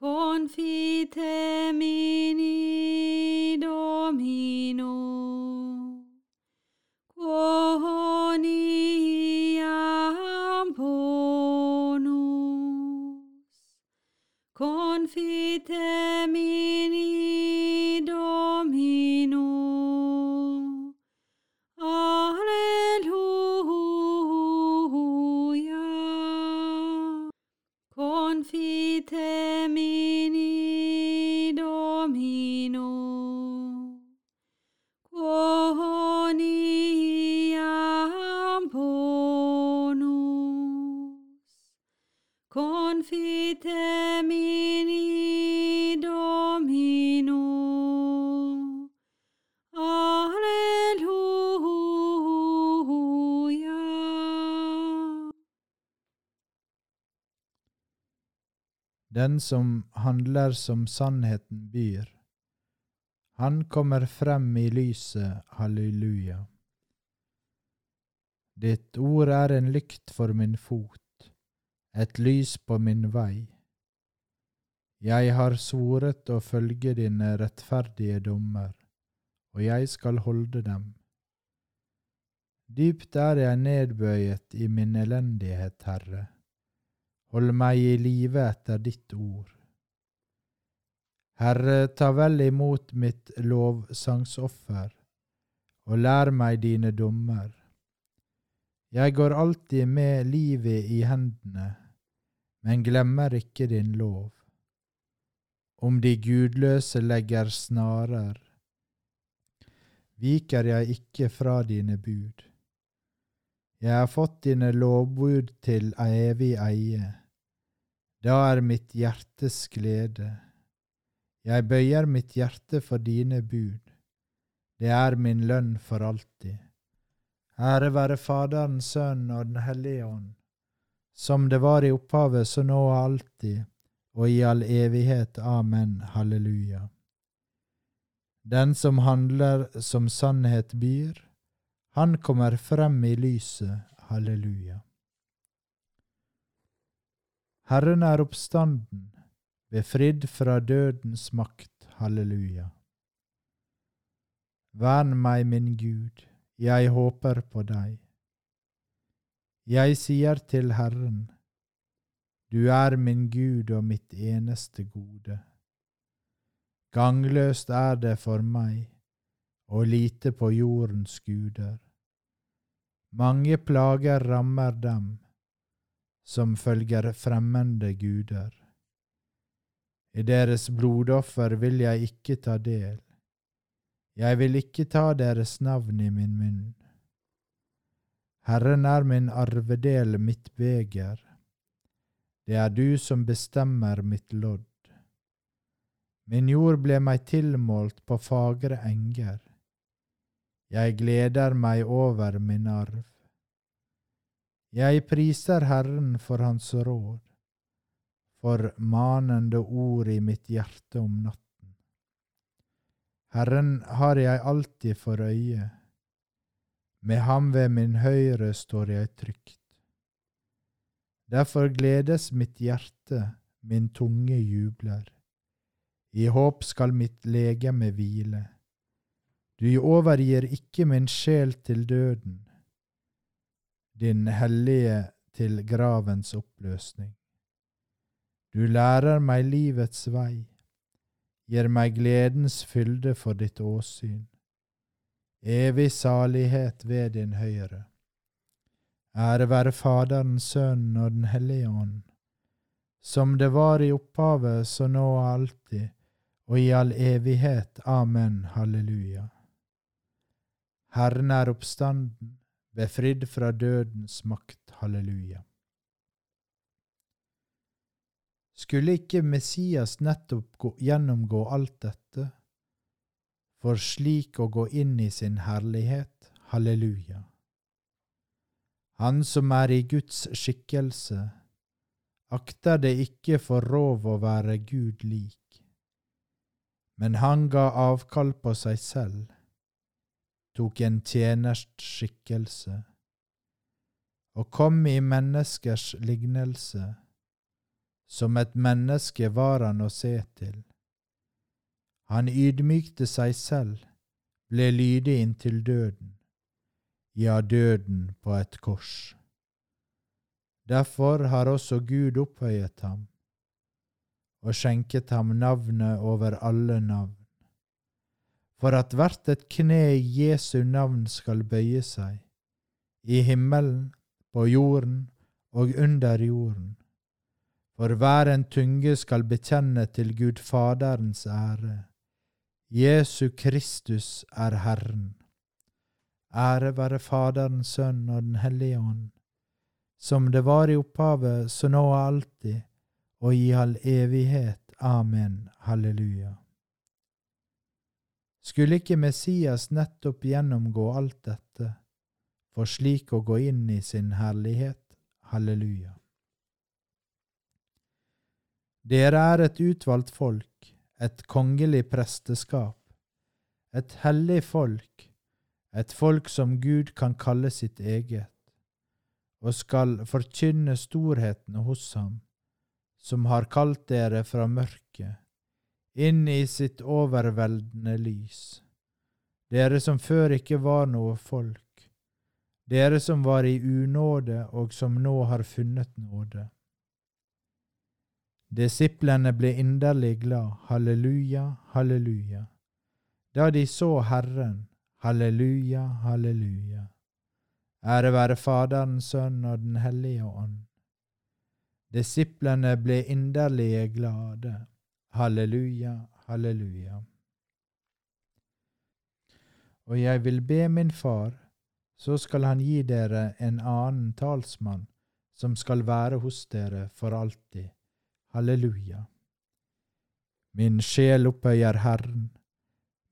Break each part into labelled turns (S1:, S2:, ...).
S1: Confite in Domino, quoniam bonus, Confite in
S2: Den som handler som sannheten byr, han kommer frem i lyset, halleluja. Ditt ord er en lykt for min fot, et lys på min vei. Jeg har svoret å følge dine rettferdige dommer, og jeg skal holde dem. Dypt er jeg nedbøyet i min elendighet, Herre. Hold meg i live etter ditt ord. Herre, ta vel imot mitt lovsangsoffer, og lær meg dine dommer. Jeg går alltid med livet i hendene, men glemmer ikke din lov. Om de gudløse legger snarer, viker jeg ikke fra dine bud. Jeg har fått dine lovbud til evig eie. Da er mitt hjertes glede. Jeg bøyer mitt hjerte for dine bud. Det er min lønn for alltid. Ære være Faderen, Sønnen og Den hellige ånd, som det var i opphavet, så nå og alltid, og i all evighet. Amen. Halleluja. Den som handler som sannhet byr, han kommer frem i lyset, halleluja. Herren er oppstanden, befridd fra dødens makt, halleluja. Vern meg, min Gud, jeg håper på deg. Jeg sier til Herren, du er min Gud og mitt eneste gode. Gangløst er det for meg å lite på jordens guder. Mange plager rammer dem som følger fremmede guder. I deres blodoffer vil jeg ikke ta del. Jeg vil ikke ta deres navn i min munn. Herren er min arvedel, mitt beger. Det er du som bestemmer mitt lodd. Min jord ble meg tilmålt på fagre enger. Jeg gleder meg over min arv. Jeg priser Herren for Hans råd, for manende ord i mitt hjerte om natten. Herren har jeg alltid for øye, med ham ved min høyre står jeg trygt. Derfor gledes mitt hjerte, min tunge jubler. I håp skal mitt legeme hvile. Du overgir ikke min sjel til døden, din hellige til gravens oppløsning. Du lærer meg livets vei, gir meg gledens fylde for ditt åsyn. Evig salighet ved din høyre. Ære være Faderen, Sønnen og Den hellige ånd, som det var i opphavet, så nå og alltid, og i all evighet. Amen. Halleluja. Herren er oppstanden, befridd fra dødens makt. Halleluja. Skulle ikke Messias nettopp gjennomgå alt dette, for slik å gå inn i sin herlighet? Halleluja. Han som er i Guds skikkelse, akter det ikke for rov å være Gud lik, men han ga avkall på seg selv, tok en tjeners skikkelse, og kom i menneskers lignelse som et menneske var han å se til. Han ydmykte seg selv, ble lydig inntil døden, ja, døden på et kors. Derfor har også Gud opphøyet ham og skjenket ham navnet over alle navn, for at hvert et kne i Jesu navn skal bøye seg, i himmelen, på jorden og under jorden for hver en tunge skal bekjenne til Gud Faderens ære. Jesu Kristus er Herren. Ære være Faderen, Sønn og Den hellige ånd, som det var i opphavet, så nå og alltid, og i all evighet. Amen. Halleluja. Skulle ikke Messias nettopp gjennomgå alt dette, for slik å gå inn i sin herlighet? Halleluja. Dere er et utvalgt folk, et kongelig presteskap, et hellig folk, et folk som Gud kan kalle sitt eget, og skal forkynne storheten hos ham, som har kalt dere fra mørket, inn i sitt overveldende lys, dere som før ikke var noe folk, dere som var i unåde og som nå har funnet nåde. Disiplene ble inderlig glad, halleluja, halleluja. Da de så Herren, halleluja, halleluja. Ære være Faderen, Sønn og Den hellige ånd. Disiplene ble inderlig glade, halleluja, halleluja. Og jeg vil be min Far, så skal han gi dere en annen talsmann, som skal være hos dere for alltid Halleluja. Min sjel opphøyer Herren,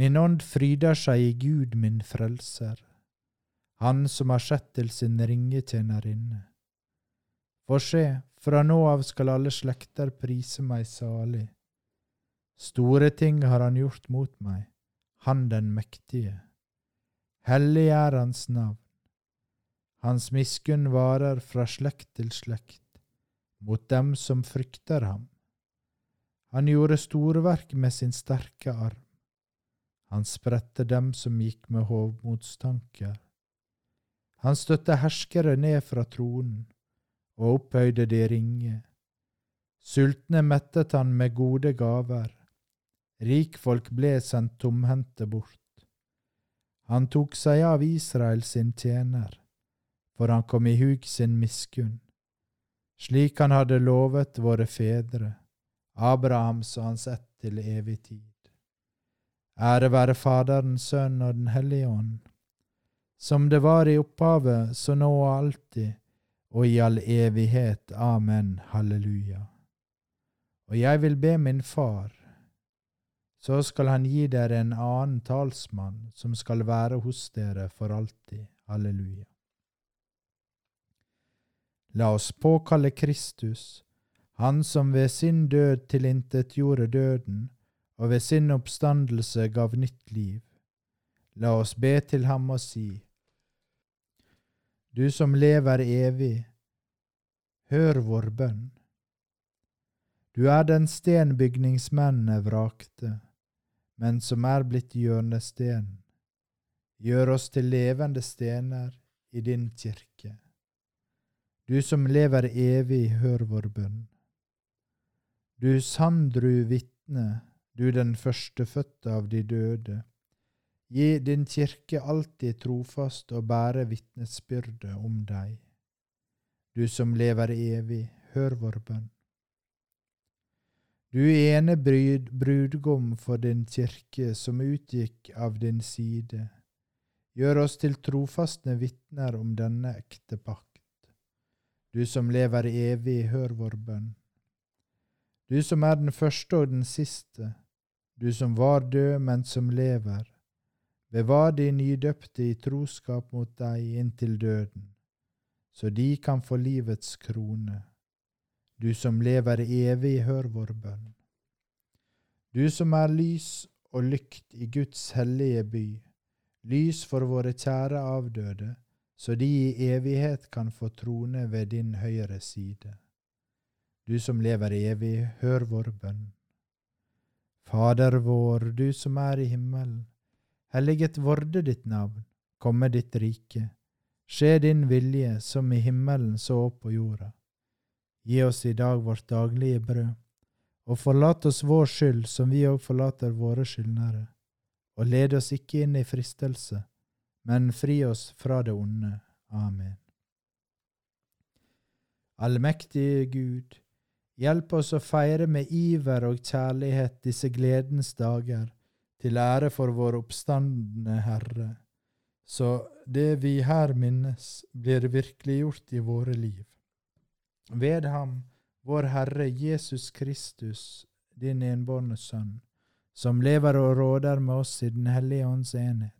S2: min ånd fryder seg i Gud min frelser, Han som har sett til sin ringetjenerinne. For se, fra nå av skal alle slekter prise meg salig. Store ting har han gjort mot meg, han den mektige. Hellig er hans navn. Hans miskunn varer fra slekt til slekt mot dem som frykter ham. Han gjorde storverk med sin sterke arm. Han spredte dem som gikk med hovmodstanker. Han støtte herskere ned fra tronen og opphøyde de ringe. Sultne mettet han med gode gaver. Rikfolk ble sendt tomhendte bort. Han tok seg av Israel sin tjener, for han kom i hug sin miskunn slik han hadde lovet våre fedre, Abrahams og hans ett til evig tid. Ære være Faderen, Sønnen og Den hellige ånd, som det var i opphavet, så nå og alltid, og i all evighet. Amen. Halleluja. Og jeg vil be min Far, så skal han gi dere en annen talsmann som skal være hos dere for alltid. Halleluja. La oss påkalle Kristus, Han som ved sin død tilintetgjorde døden, og ved sin oppstandelse gav nytt liv. La oss be til ham og si, Du som lever evig, hør vår bønn. Du er den sten bygningsmennene vrakte, men som er blitt hjørnesten. Gjør oss til levende stener i din kirke. Du som lever evig, hør vår bønn. Du sandru vitne, du den førstefødte av de døde, gi din kirke alltid trofast og bære vitnesbyrde om deg. Du som lever evig, hør vår bønn. Du ene brud, brudgom for din kirke som utgikk av din side, gjør oss til trofaste vitner om denne ekte pakt. Du som lever evig, hør vår bønn. du som er den første og den siste, du som var død, men som lever. Bevar de nydøpte i troskap mot deg inntil døden, så de kan få livets krone. Du som lever evig, hør vår bønn. Du som er lys og lykt i Guds hellige by, lys for våre kjære avdøde, så de i evighet kan få trone ved din høyre side. Du som lever evig, hør vår bønn. Fader vår, du som er i himmelen. Helliget vorde ditt navn, komme ditt rike. Skje din vilje, som i himmelen så på jorda. Gi oss i dag vårt daglige brød, og forlat oss vår skyld som vi òg forlater våre skyldnere. Og led oss ikke inn i fristelse, men fri oss fra det onde. Amen. Allmektige Gud, hjelp oss å feire med iver og kjærlighet disse gledens dager, til ære for vår oppstandende Herre, så det vi her minnes, blir virkeliggjort i våre liv. Ved ham, vår Herre Jesus Kristus, din enbårne Sønn, som lever og råder med oss i Den hellige ånds enhet,